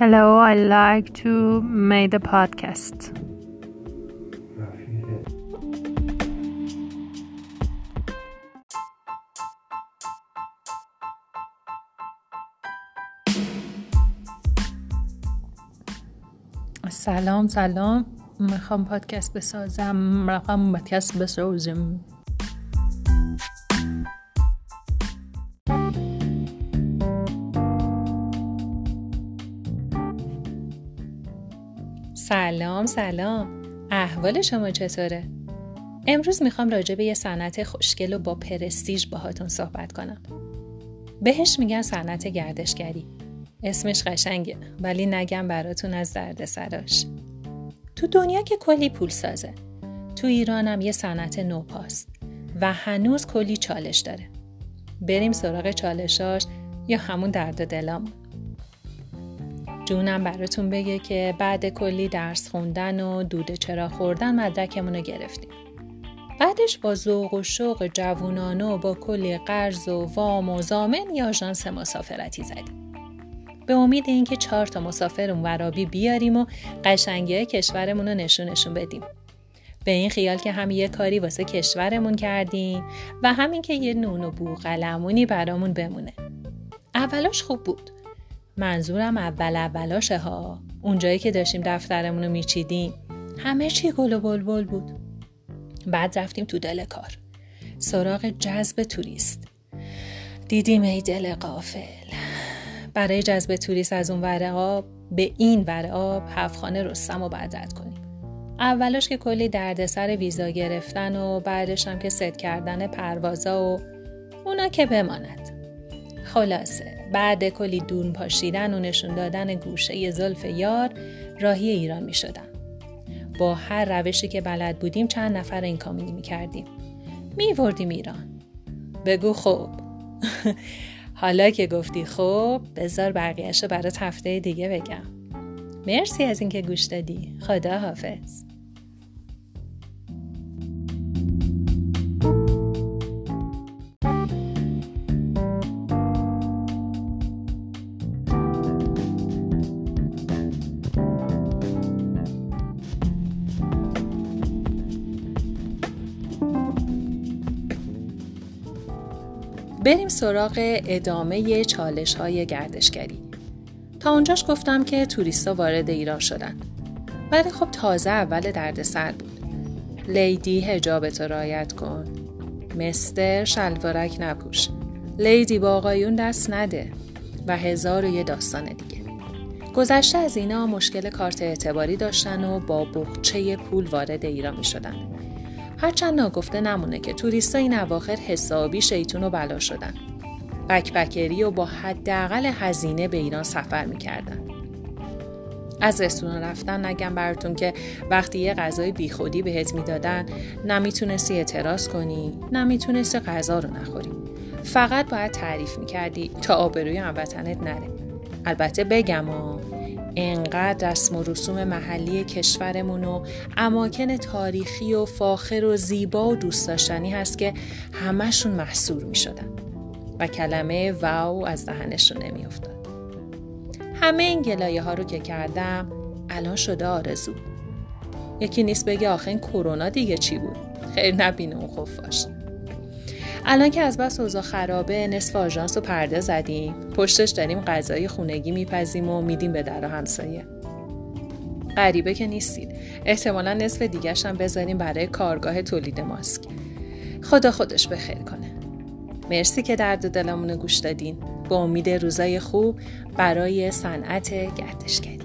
Hello, I like to make the podcast. سلام سلام. می‌خوام پادکست بسازم. رقم پادکست بسازم سلام سلام احوال شما چطوره؟ امروز می‌خوام راجع به یه صنعت خوشگل و با پرستیژ باهاتون صحبت کنم. بهش میگن صنعت گردشگری. اسمش قشنگه ولی نگم براتون از درد سراش. تو دنیا که کلی پول سازه. تو ایرانم یه صنعت نوپاست و هنوز کلی چالش داره. بریم سراغ چالشاش یا همون درد دلامون. جونم براتون بگه که بعد کلی درس خوندن و دوده چرا خوردن مدرکمون رو گرفتیم. بعدش با ذوق و شوق جوونانه و با کلی قرض و وام و زامن یا آژانس مسافرتی زدیم. به امید اینکه چهار تا مسافر ورابی بیاریم و قشنگی کشورمون رو نشونشون بدیم. به این خیال که هم یه کاری واسه کشورمون کردیم و همین که یه نون و بوغلمونی برامون بمونه. اولاش خوب بود. منظورم اول اولاشه ها. اونجایی که داشتیم دفترمون رو میچیدیم همه چی گل و بلبل بود. بعد رفتیم تو دل کار. سراغ جذب توریست. دیدیم ای دل قافل برای جذب توریست از اون ور آب به این ور آب هفخانه رستم و بعد کنیم. اولش که کلی دردسر ویزا گرفتن و بعدش هم که ست کردن پروازا و اونا که بماند. خلاصه بعد کلی دون پاشیدن و نشون دادن گوشه زلف یار راهی ایران می شدم. با هر روشی که بلد بودیم چند نفر این کاملی می کردیم. می وردیم ایران. بگو خوب. حالا که گفتی خوب بذار بقیهش برات هفته دیگه بگم. مرسی از اینکه گوش دادی. خدا حافظ. بریم سراغ ادامه چالش های گردشگری. تا اونجاش گفتم که توریستا وارد ایران شدن. ولی خب تازه اول سر بود. لیدی هجابتو رایت کن. مستر شلوارک نپوش. لیدی با آقایون دست نده. و هزار و یه داستان دیگه. گذشته از اینا مشکل کارت اعتباری داشتن و با بخچه پول وارد ایران می شدن. هرچند ناگفته نمونه که توریستا این اواخر حسابی شیطون و بلا شدن. بکپکری و با حداقل هزینه به ایران سفر می‌کردن. از رستوران رفتن نگم براتون که وقتی یه غذای بیخودی بهت می‌دادن نمی‌تونستی اعتراض کنی نمی‌تونستی غذا رو نخوری فقط باید تعریف می‌کردی تا آبروی هموطنت نره البته بگم و انقدر رسم و رسوم محلی کشورمون و اماکن تاریخی و فاخر و زیبا و دوست داشتنی هست که همشون محصور می شدن و کلمه واو از دهنشون نمی افتاد. همه این گلایه ها رو که کردم الان شده آرزو. یکی نیست بگه آخه این کرونا دیگه چی بود؟ خیر نبینه اون خفاش. الان که از بس اوضاع خرابه نصف آژانس رو پرده زدیم. پشتش داریم غذای خونگی میپزیم و میدیم به در همسایه. غریبه که نیستید. احتمالا نصف دیگرش هم بذاریم برای کارگاه تولید ماسک. خدا خودش بخیر کنه. مرسی که درد دلمون گوش دادین. با امید روزای خوب برای صنعت گردشگری.